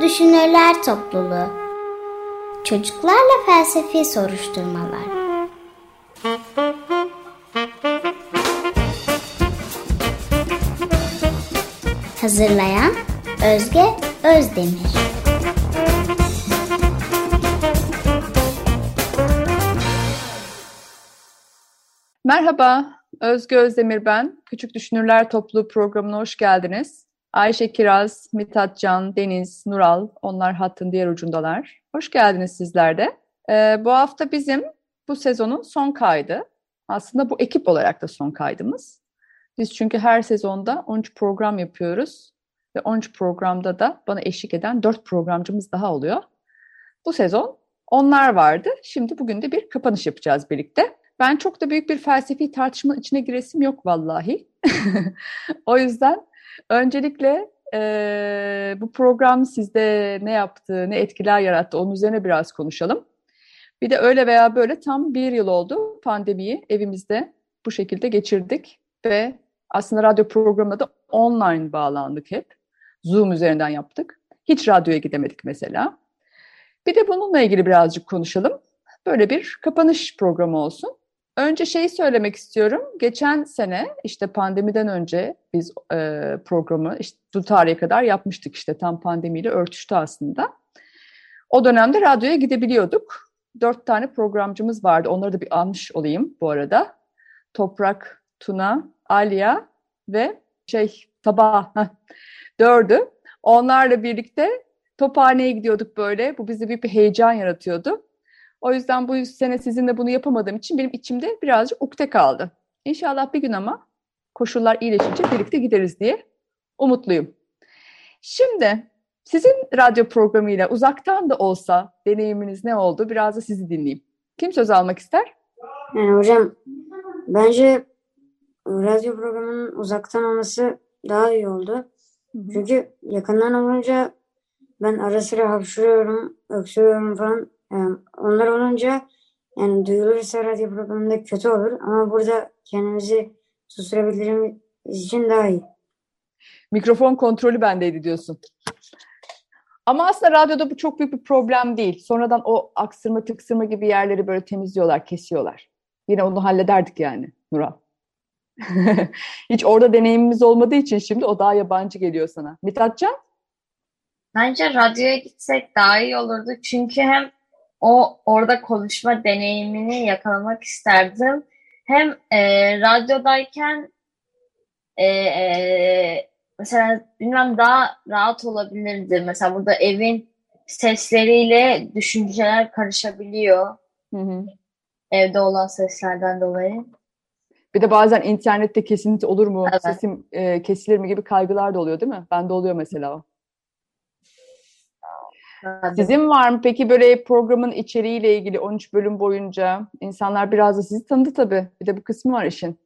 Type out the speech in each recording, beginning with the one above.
Düşünürler Topluluğu Çocuklarla Felsefi Soruşturmalar Hazırlayan Özge Özdemir Merhaba, Özge Özdemir ben. Küçük Düşünürler Topluluğu programına hoş geldiniz. Ayşe Kiraz, Mithat Can, Deniz, Nural, onlar hattın diğer ucundalar. Hoş geldiniz sizler de. Ee, bu hafta bizim bu sezonun son kaydı. Aslında bu ekip olarak da son kaydımız. Biz çünkü her sezonda 13 program yapıyoruz. Ve 13 programda da bana eşlik eden 4 programcımız daha oluyor. Bu sezon onlar vardı. Şimdi bugün de bir kapanış yapacağız birlikte. Ben çok da büyük bir felsefi tartışma içine giresim yok vallahi. o yüzden Öncelikle e, bu program sizde ne yaptı, ne etkiler yarattı onun üzerine biraz konuşalım. Bir de öyle veya böyle tam bir yıl oldu pandemiyi evimizde bu şekilde geçirdik ve aslında radyo programına da online bağlandık hep. Zoom üzerinden yaptık. Hiç radyoya gidemedik mesela. Bir de bununla ilgili birazcık konuşalım. Böyle bir kapanış programı olsun. Önce şeyi söylemek istiyorum. Geçen sene işte pandemiden önce biz e, programı işte bu tarihe kadar yapmıştık işte tam pandemiyle örtüştü aslında. O dönemde radyoya gidebiliyorduk. Dört tane programcımız vardı. Onları da bir almış olayım bu arada. Toprak, Tuna, Aliya ve şey Tabağı. Dördü. Onlarla birlikte tophaneye gidiyorduk böyle. Bu bize bir, bir heyecan yaratıyordu. O yüzden bu sene sizinle bunu yapamadığım için benim içimde birazcık ukde kaldı. İnşallah bir gün ama koşullar iyileşince birlikte gideriz diye umutluyum. Şimdi sizin radyo programıyla uzaktan da olsa deneyiminiz ne oldu? Biraz da sizi dinleyeyim. Kim söz almak ister? Yani hocam bence radyo programının uzaktan olması daha iyi oldu. Çünkü yakından olunca ben ara sıra hapşırıyorum, öksürüyorum falan. Yani onlar olunca yani duyulursa radyo programında kötü olur ama burada kendimizi susturabildiğimiz için daha iyi. Mikrofon kontrolü bendeydi diyorsun. Ama aslında radyoda bu çok büyük bir problem değil. Sonradan o aksırma tıksırma gibi yerleri böyle temizliyorlar, kesiyorlar. Yine onu hallederdik yani Nural. Hiç orada deneyimimiz olmadığı için şimdi o daha yabancı geliyor sana. Mithatcan? Bence radyoya gitsek daha iyi olurdu. Çünkü hem o orada konuşma deneyimini yakalamak isterdim. Hem e, radyodayken e, e, mesela bilmem daha rahat olabilirdi. Mesela burada evin sesleriyle düşünceler karışabiliyor. Hı hı. Evde olan seslerden dolayı. Bir de bazen internette kesinti olur mu, evet. sesim e, kesilir mi gibi kaygılar da oluyor değil mi? Ben de oluyor mesela o. Sizin var mı peki böyle programın içeriğiyle ilgili 13 bölüm boyunca insanlar biraz da sizi tanıdı tabii. Bir de bu kısmı var işin.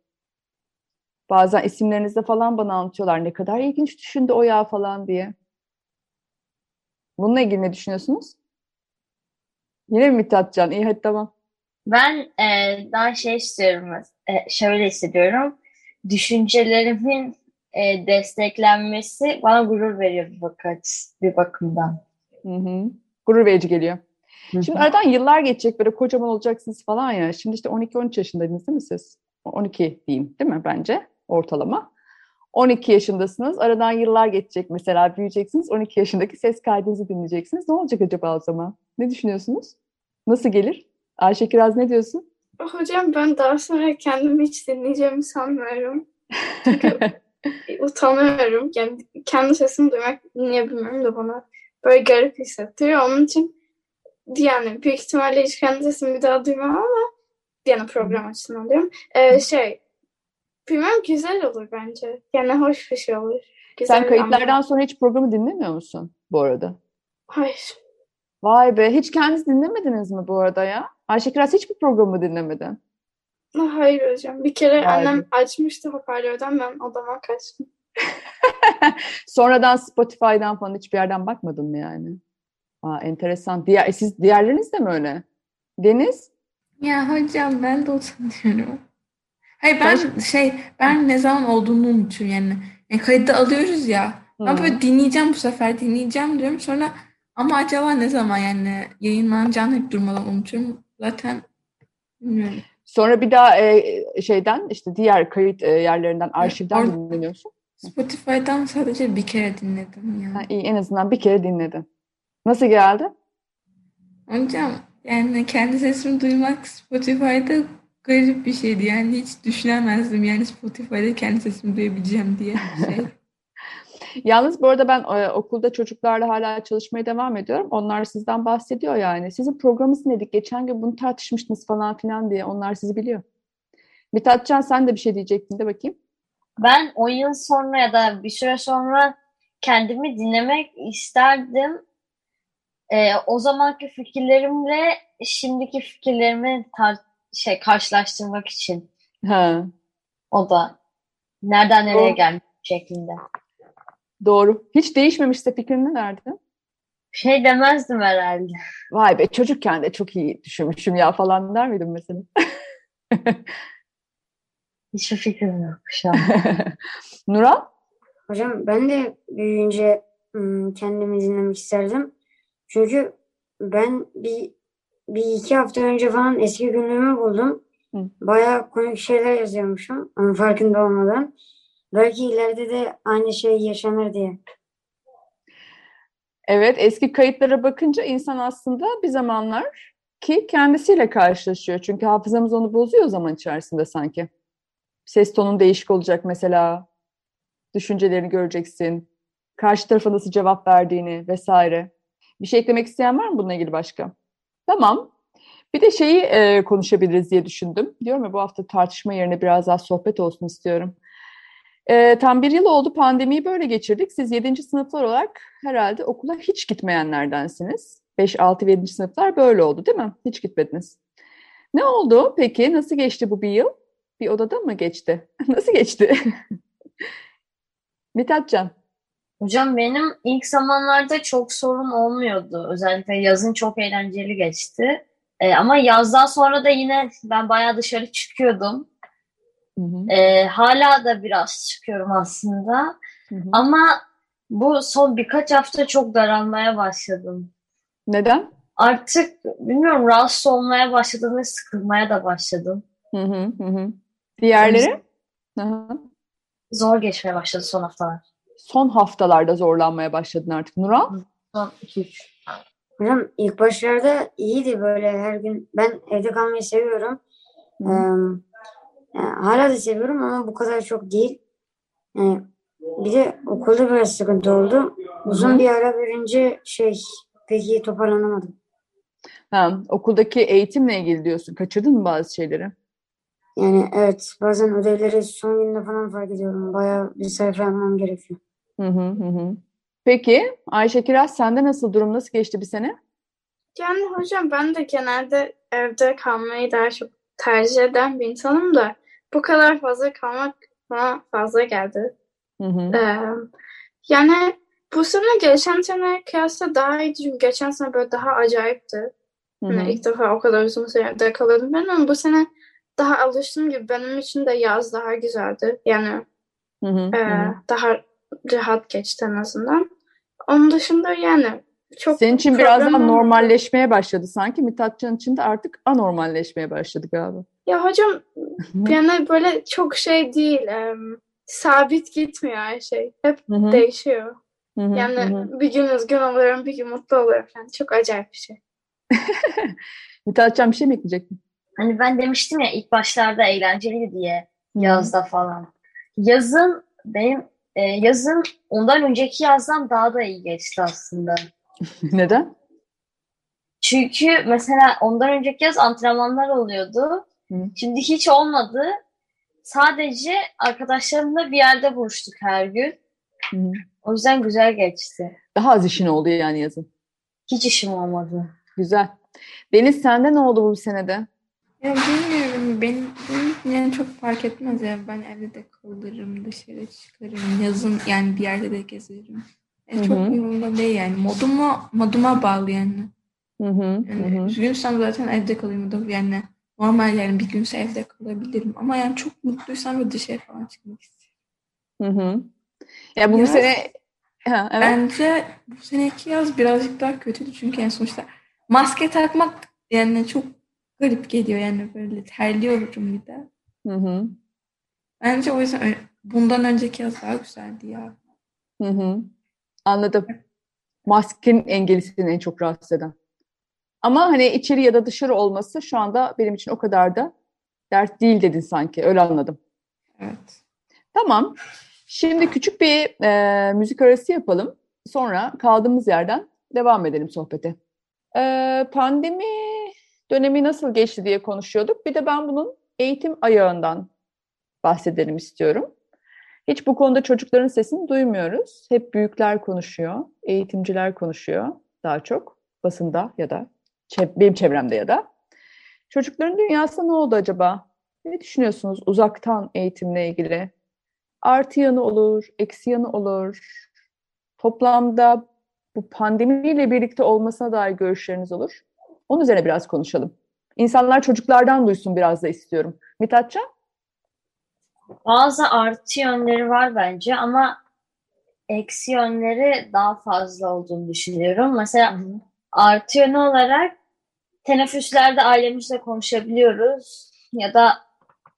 Bazen isimlerinizde falan bana anlatıyorlar. Ne kadar ilginç düşündü o ya falan diye. Bununla ilgili ne düşünüyorsunuz? Yine mi Mithatcan? İyi hadi tamam. Ben e, daha şey istiyorum. E, şöyle hissediyorum. Düşüncelerimin e, desteklenmesi bana gurur veriyor bir, bakış, bir bakımdan. Hı hı. Gurur verici geliyor. Hı hı. Şimdi aradan yıllar geçecek böyle kocaman olacaksınız falan ya. Şimdi işte 12-13 yaşındaydınız değil mi siz? 12 diyeyim değil mi bence ortalama? 12 yaşındasınız. Aradan yıllar geçecek mesela büyüyeceksiniz. 12 yaşındaki ses kaydınızı dinleyeceksiniz. Ne olacak acaba o zaman? Ne düşünüyorsunuz? Nasıl gelir? Ayşe Kiraz ne diyorsun? Hocam ben daha sonra kendimi hiç dinleyeceğimi sanmıyorum. Çünkü utanıyorum. Yani kendi sesimi duymak niye bilmiyorum da bana böyle garip hissettiriyor. Onun için yani büyük ihtimalle hiç kendi sesimi bir daha duymam ama yani program açısından diyorum. Ee, şey bilmem güzel olur bence. Yani hoş bir şey olur. Güzel Sen kayıtlardan ama. sonra hiç programı dinlemiyor musun bu arada? Hayır. Vay be hiç kendiniz dinlemediniz mi bu arada ya? Ayşe Kiraz hiçbir programı dinlemedin. Hayır hocam. Bir kere Vay annem be. açmıştı hoparlörden ben odama kaçtım. Sonradan Spotify'dan falan hiçbir yerden bakmadın mı yani? Aa, enteresan. Diğer, e, siz diğerleriniz de mi öyle? Deniz? Ya hocam ben de utanıyorum. Hayır ben Baş... şey ben ne zaman olduğunu unutuyorum yani. yani kayıtta alıyoruz ya Ben Hı. böyle dinleyeceğim bu sefer dinleyeceğim diyorum. Sonra ama acaba ne zaman yani yayınlanacağını hep durmadan unutuyorum. Zaten bilmiyorum. Sonra bir daha e, şeyden işte diğer kayıt e, yerlerinden arşivden Or- dinleniyorsun. Spotify'dan sadece bir kere dinledim Ha, yani. iyi, en azından bir kere dinledin. Nasıl geldi? Hocam yani kendi sesimi duymak Spotify'da garip bir şeydi. Yani hiç düşünemezdim yani Spotify'da kendi sesimi duyabileceğim diye şey. Yalnız bu arada ben e, okulda çocuklarla hala çalışmaya devam ediyorum. Onlar sizden bahsediyor yani. Sizin programınız nedik? Geçen gün bunu tartışmıştınız falan filan diye. Onlar sizi biliyor. Mithatcan sen de bir şey diyecektin de bakayım. Ben 10 yıl sonra ya da bir süre sonra kendimi dinlemek isterdim. Ee, o zamanki fikirlerimle şimdiki fikirlerimi tar- şey karşılaştırmak için Ha, o da nereden nereye Doğru. gelmiş şeklinde. doğru. Hiç değişmemişse fikrin ne verdi? Şey demezdim herhalde. Vay be çocukken de çok iyi düşünmüşüm ya falan der miydin mesela? Hiçbir fikrim yok şu an. Nural? Hocam ben de büyüyünce kendimi dinlemek isterdim. Çünkü ben bir, bir iki hafta önce falan eski günlüğümü buldum. Hı. Bayağı komik şeyler yazıyormuşum ama farkında olmadan. Belki ileride de aynı şey yaşanır diye. Evet, eski kayıtlara bakınca insan aslında bir zamanlar ki kendisiyle karşılaşıyor. Çünkü hafızamız onu bozuyor zaman içerisinde sanki. Ses tonun değişik olacak mesela. Düşüncelerini göreceksin. Karşı tarafa nasıl cevap verdiğini vesaire. Bir şey eklemek isteyen var mı bununla ilgili başka? Tamam. Bir de şeyi e, konuşabiliriz diye düşündüm. Diyorum ya bu hafta tartışma yerine biraz daha sohbet olsun istiyorum. E, tam bir yıl oldu pandemiyi böyle geçirdik. Siz 7. sınıflar olarak herhalde okula hiç gitmeyenlerdensiniz. 5, 6 ve 7. sınıflar böyle oldu değil mi? Hiç gitmediniz. Ne oldu peki? Nasıl geçti bu bir yıl? Bir odada mı geçti? Nasıl geçti? Mithatcan. Hocam benim ilk zamanlarda çok sorun olmuyordu. Özellikle yazın çok eğlenceli geçti. Ee, ama yazdan sonra da yine ben bayağı dışarı çıkıyordum. Hı hı, Ee, hala da biraz çıkıyorum aslında. hı hı. Ama bu son birkaç hafta çok daralmaya başladım. Neden? Artık bilmiyorum rahatsız olmaya başladım ve sıkılmaya da başladım. Hı, hı hı. Diğerleri? Zor geçmeye başladı son haftalar. Son haftalarda zorlanmaya başladın artık. Nural? Son 2-3. Hocam ilk başlarda iyiydi böyle her gün. Ben evde kalmayı seviyorum. Ee, yani hala da seviyorum ama bu kadar çok değil. Yani bir de okulda biraz sıkıntı oldu. Uzun hı. bir ara verince şey peki toparlanamadım. Ha, okuldaki eğitimle ilgili diyorsun. Kaçırdın mı bazı şeyleri? Yani evet bazen ödevleri son günde falan fark ediyorum. Bayağı bir sayfa yapmam gerekiyor. Hı hı, hı hı. Peki Ayşe Kiraz sende nasıl durum? Nasıl geçti bir sene? Yani hocam ben de genelde evde kalmayı daha çok tercih eden bir insanım da bu kadar fazla kalmak bana fazla geldi. Hı hı. Ee, yani bu sene geçen sene kıyasla daha iyiydi çünkü geçen sene böyle daha acayipti. Hı hı. ilk defa o kadar uzun süre evde kalıyordum ben ama bu sene daha alıştım gibi benim için de yaz daha güzeldi. Yani Hı hı, e, hı daha rahat geçti en azından. Onun dışında yani çok Senin için biraz daha normalleşmeye başladı sanki. Mithatcan için de artık anormalleşmeye başladı galiba. Ya hocam yani böyle çok şey değil. em, sabit gitmiyor her şey. Hep Hı hı, değişiyor. hı hı, Yani hı. bir gün üzgün oluyorum, bir gün mutlu oluyorum. Yani çok acayip bir şey. Mithatcan bir şey mi ekleyecektin? Hani ben demiştim ya ilk başlarda eğlenceli diye yazda falan. Yazın benim e, yazın ondan önceki yazdan daha da iyi geçti aslında. Neden? Çünkü mesela ondan önceki yaz antrenmanlar oluyordu. Hı. Şimdi hiç olmadı. Sadece arkadaşlarımla bir yerde buluştuk her gün. Hı. O yüzden güzel geçti. Daha az işin oldu yani yazın. Hiç işim olmadı. Güzel. Deniz sende ne oldu bu senede? Ya bilmiyorum benim, benim yani çok fark etmez ya ben evde de kalırım dışarı çıkarım yazın yani bir yerde de gezerim. E, çok umurumda değil yani moduma moduma bağlı yani. Hı hı, Yani hı hı. üzgünsem zaten evde kalayım da yani normal yani bir günse evde kalabilirim ama yani çok mutluysam ve dışarı falan çıkmak istiyorum. Hı hı. Ya bu, bu sene Ha, evet. Bence bu seneki yaz birazcık daha kötüydü çünkü en sonuçta maske takmak yani çok garip geliyor yani böyle terliyorum bir de. Hı hı. Bence o yüzden bundan önceki yaz daha güzeldi ya. Hı hı. Anladım. Maskenin engeli seni en çok rahatsız eden. Ama hani içeri ya da dışarı olması şu anda benim için o kadar da dert değil dedin sanki. Öyle anladım. Evet. Tamam. Şimdi küçük bir e, müzik arası yapalım. Sonra kaldığımız yerden devam edelim sohbete. E, pandemi dönemi nasıl geçti diye konuşuyorduk. Bir de ben bunun eğitim ayağından bahsedelim istiyorum. Hiç bu konuda çocukların sesini duymuyoruz. Hep büyükler konuşuyor, eğitimciler konuşuyor daha çok basında ya da benim çevremde ya da. Çocukların dünyasında ne oldu acaba? Ne düşünüyorsunuz uzaktan eğitimle ilgili? Artı yanı olur, eksi yanı olur. Toplamda bu pandemiyle birlikte olmasına dair görüşleriniz olur. Onun üzerine biraz konuşalım. İnsanlar çocuklardan duysun biraz da istiyorum. Mithatcan? Bazı artı yönleri var bence ama eksi yönleri daha fazla olduğunu düşünüyorum. Mesela artı yönü olarak teneffüslerde ailemizle konuşabiliyoruz ya da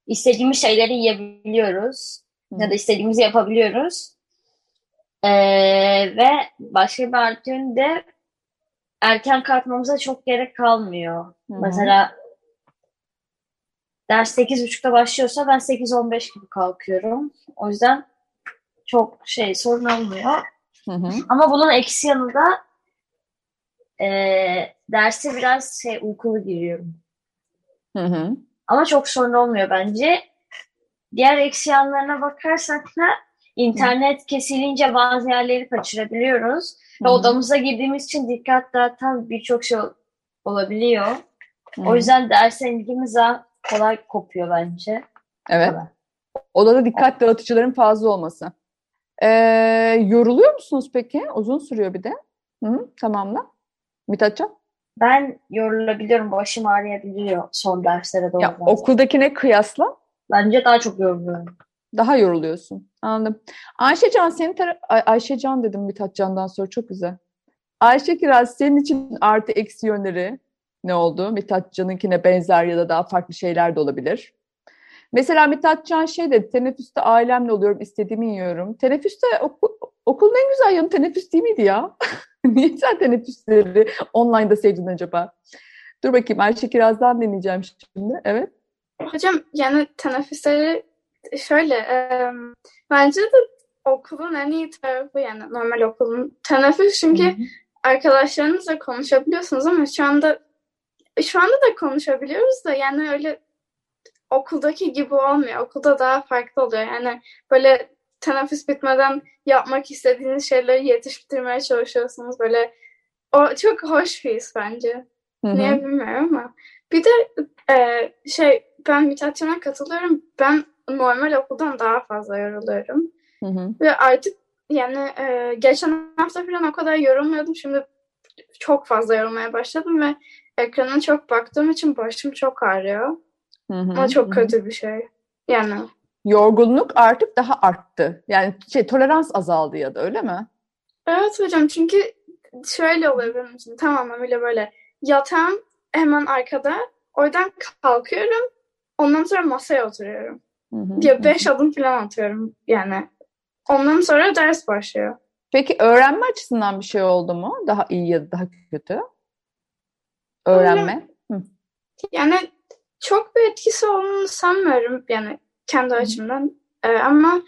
istediğimiz şeyleri yiyebiliyoruz ya da istediğimizi yapabiliyoruz. Ee, ve başka bir artı yönü de erken kalkmamıza çok gerek kalmıyor. Hı hı. Mesela ders 8.30'da başlıyorsa ben 8.15 gibi kalkıyorum. O yüzden çok şey sorun olmuyor. Hı hı. Ama bunun eksi yanı da eee derse biraz şey uykulu giriyorum. Hı hı. Ama çok sorun olmuyor bence. Diğer eksi yanlarına bakarsak da internet kesilince bazı yerleri kaçırabiliyoruz. Ve odamıza girdiğimiz için dikkat dağıtan birçok şey ol- olabiliyor. Hı O yüzden derse ilgimiz daha kolay kopuyor bence. Evet. Odada dikkat dağıtıcıların fazla olması. Ee, yoruluyor musunuz peki? Uzun sürüyor bir de. Hı hı. Tamamla. Mithatcan? Ben yorulabiliyorum, başım ağrıyabiliyor son derslere doğru. Ya okuldakine kıyasla Bence daha çok yoruluyorum. Daha yoruluyorsun. Anladım. Ayşecan senin tara- Ay- Ayşecan dedim Mithatcan'dan sonra çok güzel. Ayşe Kiraz senin için artı eksi yönleri ne oldu? Mithatcan'ınkine benzer ya da daha farklı şeyler de olabilir. Mesela Mithatcan şey dedi, teneffüste ailemle oluyorum, istediğimi yiyorum. Teneffüste oku- okulun en güzel yanı teneffüs değil miydi ya? Niye sen teneffüsleri online'da sevdin acaba? Dur bakayım Ayşe Kiraz'dan dinleyeceğim şimdi. Evet. Hocam yani teneffüsleri şöyle e, bence de okulun en iyi tarafı yani normal okulun teneffüs çünkü arkadaşlarınızla konuşabiliyorsunuz ama şu anda şu anda da konuşabiliyoruz da yani öyle okuldaki gibi olmuyor. Okulda daha farklı oluyor. Yani böyle teneffüs bitmeden yapmak istediğiniz şeyleri yetiştirmeye çalışıyorsunuz. Böyle o çok hoş bir his bence. Hı hı. Niye bilmiyorum ama. Bir de e, şey ben Mithatcan'a katılıyorum. Ben normal okuldan daha fazla yoruluyorum. Hı hı. Ve artık yani e, geçen hafta falan o kadar yorulmuyordum. Şimdi çok fazla yorulmaya başladım ve ekrana çok baktığım için başım çok ağrıyor. Hı hı. Ama Hı çok hı. kötü bir şey. Yani Yorgunluk artık daha arttı. Yani şey tolerans azaldı ya da öyle mi? evet hocam çünkü şöyle oluyor benim için tamamen öyle böyle yatağım hemen arkada oradan kalkıyorum ondan sonra masaya oturuyorum. Ya beş adım falan atıyorum yani. Ondan sonra ders başlıyor. Peki öğrenme açısından bir şey oldu mu? Daha iyi ya da daha kötü? Öğrenme. Hı. Yani çok bir etkisi olduğunu sanmıyorum yani kendi açımdan. Ee, ama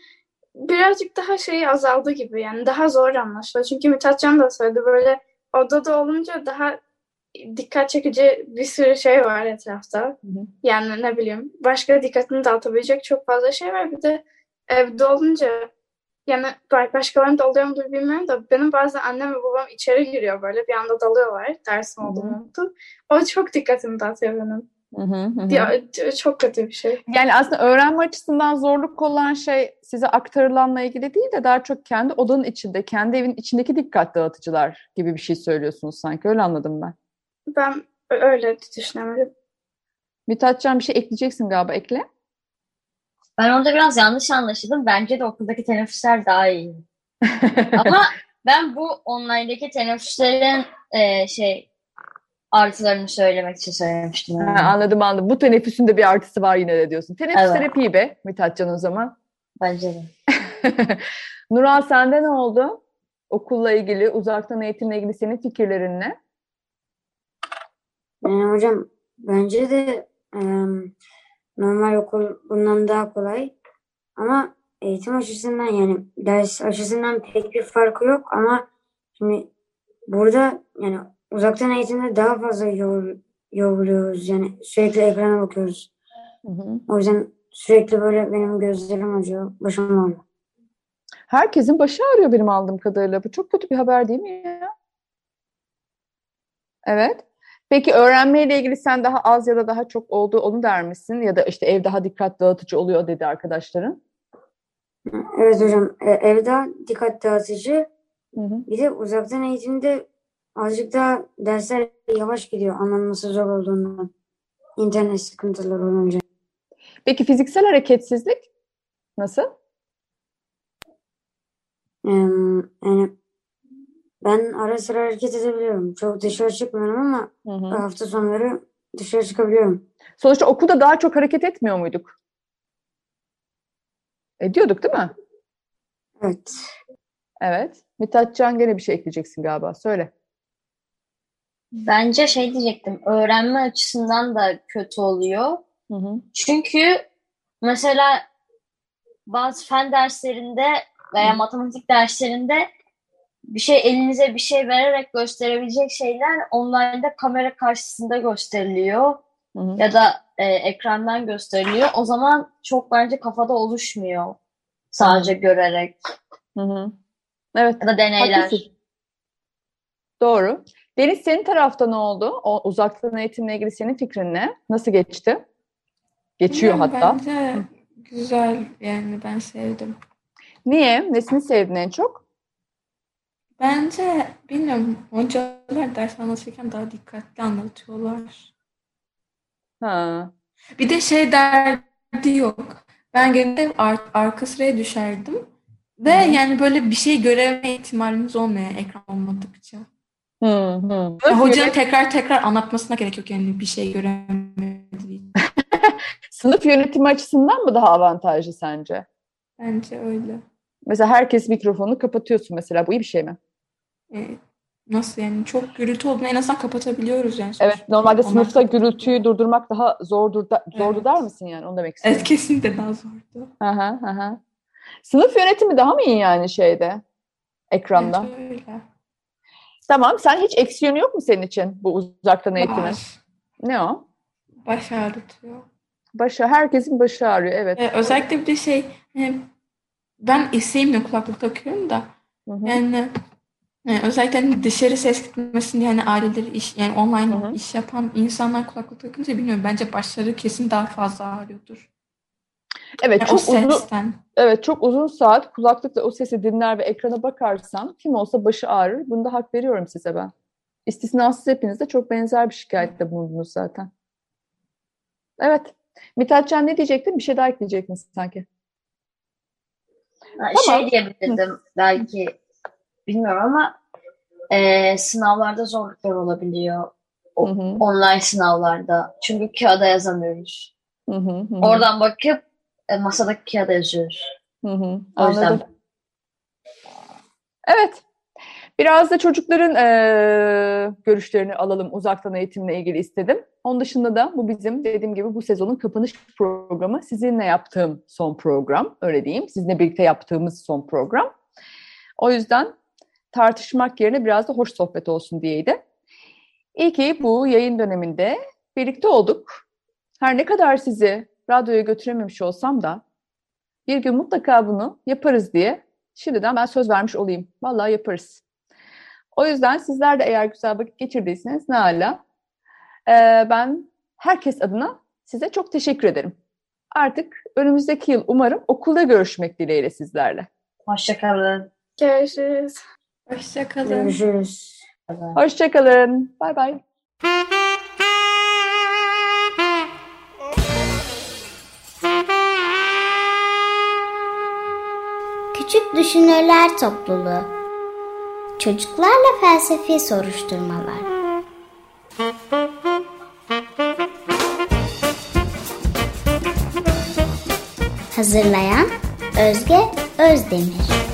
birazcık daha şey azaldı gibi yani daha zor anlaşılıyor. Çünkü Mithatcan da söyledi böyle odada olunca daha dikkat çekici bir sürü şey var etrafta. hı. Yani ne bileyim başka dikkatini dağıtabilecek çok fazla şey var. Bir de evde olunca yani ba- başkalarında oluyor mudur bilmiyorum da benim bazen annem ve babam içeri giriyor böyle bir anda dalıyorlar dersim Hı hı. olduğunu unutup. O çok dikkatimi dağıtıyor benim. Hı hı, hı hı. Ya, c- çok kötü bir şey. Yani aslında öğrenme açısından zorluk olan şey size aktarılanla ilgili değil de daha çok kendi odanın içinde, kendi evin içindeki dikkat dağıtıcılar gibi bir şey söylüyorsunuz sanki. Öyle anladım ben. Ben öyle düşünemedim. Mithatcan bir şey ekleyeceksin galiba. Ekle. Ben orada biraz yanlış anlaşıldım. Bence de okuldaki teneffüsler daha iyi. Ama ben bu online'daki teneffüslerin e, şey artılarını söylemek için söylemiştim. Yani. Ha, anladım anladım. Bu teneffüsün de bir artısı var yine de diyorsun. Teneffüsler Evet. hep iyi be Mithatcan o zaman. Bence de. Nural sende ne oldu? Okulla ilgili, uzaktan eğitimle ilgili senin fikirlerin ne? Yani hocam bence de em, normal okul bundan daha kolay. Ama eğitim açısından yani ders açısından pek bir farkı yok ama şimdi burada yani uzaktan eğitimde daha fazla yor, yoruluyoruz. Yani sürekli ekrana bakıyoruz. Hı hı. O yüzden sürekli böyle benim gözlerim acıyor, başım ağrıyor. Herkesin başı ağrıyor benim aldığım kadarıyla. Bu çok kötü bir haber değil mi ya? Evet. Peki öğrenmeyle ilgili sen daha az ya da daha çok oldu onu der misin? Ya da işte ev daha dikkat dağıtıcı oluyor dedi arkadaşların. Evet hocam, e, evde dikkat dağıtıcı. Hı hı. Bir de uzaktan eğitimde azıcık daha dersler yavaş gidiyor anlanması zor olduğundan. İnternet sıkıntıları olunca. Peki fiziksel hareketsizlik nasıl? Em, yani ben ara sıra hareket edebiliyorum. Çok dışarı çıkmıyorum ama Hı hı. hafta sonları dışarı çıkabiliyorum. Sonuçta okulda daha çok hareket etmiyor muyduk? Ediyorduk değil mi? Evet. Evet. Mithatcan gene bir şey ekleyeceksin galiba. Söyle. Bence şey diyecektim. Öğrenme açısından da kötü oluyor. Hı hı. Çünkü mesela bazı fen derslerinde veya matematik derslerinde bir şey elinize bir şey vererek gösterebilecek şeyler online'da kamera karşısında gösteriliyor Hı hı. ya da e, ekrandan gösteriliyor. O zaman çok bence kafada oluşmuyor sadece görerek Hı hı. Evet. ya da deneyler. Haklısın. Doğru. Deniz senin tarafta ne oldu? O uzaktan eğitimle ilgili senin fikrin ne? Nasıl geçti? Geçiyor Bilmiyorum, hatta. Bence güzel yani ben sevdim. Niye? Nesini sevdin en çok? Bence bilmiyorum hocalar ders anlatırken daha dikkatli anlatıyorlar. Ha. Bir de şey derdi yok. Ben genelde ar- arka sıraya düşerdim. Ve Hı yani böyle bir şey göreme ihtimaliniz olmuyor ekran olmadıkça. Hı hı. Ya hocanın tekrar tekrar anlatmasına gerek yok yani bir şey göremediği. Sınıf yönetimi açısından mı daha avantajlı sence? Bence öyle. Mesela herkes mikrofonu kapatıyorsun mesela. Bu iyi bir şey mi? E, nasıl yani çok gürültü olduğunda en azından kapatabiliyoruz yani. Evet. Normalde Onlar- sınıfta gürültüyü durdurmak daha zordur da, zordu Evet. der misin yani? Onu demek istiyorum. Evet kesinlikle daha zordu. Aha, aha. Sınıf yönetimi daha mı iyi yani şeyde? Ekranda. Bence öyle. Tamam. Sen hiç eksi yönü yok mu senin için bu uzaktan eğitimin? Var. Ne o? Baş ağrıtıyor. Başı, herkesin başı ağrıyor. Evet. E, özellikle bir de şey hani ben sevmiyorum kulaklık takıyorum da Hı hı. Yani e, özellikle hani dışarı ses gitmesin diye hani aileleri iş yani online Hı hı. iş yapan insanlar kulaklık takınca bilmiyorum bence başları kesin daha fazla ağrıyordur. Evet, Yani o çok uzun sesten. evet çok uzun saat kulaklıkla o sesi dinler ve ekrana bakarsan kim olsa başı ağrır. Bunda hak veriyorum size ben. İstisnasız hepiniz de çok benzer bir şikayette bulundunuz zaten. Evet. Mithatcan ne diyecektin? Bir şey daha ekleyecektin sanki. Ha, Tamam. Şey diyebilirdim belki bilmiyorum ama e, sınavlarda zorluklar olabiliyor. O- Hı hı, Online sınavlarda. Çünkü kağıda yazamıyoruz. hı hı, hı Oradan bakıp e, masadaki kağıda yazıyoruz. hı hı. O yüzden. Anladım. Evet. Biraz da çocukların eee, görüşlerini alalım uzaktan eğitimle ilgili istedim. Onun dışında da bu bizim dediğim gibi bu sezonun kapanış programı. Sizinle yaptığım son program, öyle diyeyim. Sizinle birlikte yaptığımız son program. O yüzden tartışmak yerine biraz da hoş sohbet olsun diyeydi. İyi ki bu yayın döneminde birlikte olduk. Her ne kadar sizi radyoya götürememiş olsam da bir gün mutlaka bunu yaparız diye şimdiden ben söz vermiş olayım. Vallahi yaparız. O yüzden sizler de eğer güzel vakit geçirdiyseniz ne hala. Ee, ben herkes adına size çok teşekkür ederim. Artık önümüzdeki yıl umarım okulda görüşmek dileğiyle sizlerle. Hoşçakalın. Görüşürüz. Hoşça kalın. Görüşürüz. Hoşçakalın. Bay bay. Küçük Düşünürler Topluluğu Çocuklarla felsefi soruşturmalar. Hazırlayan Özge Özdemir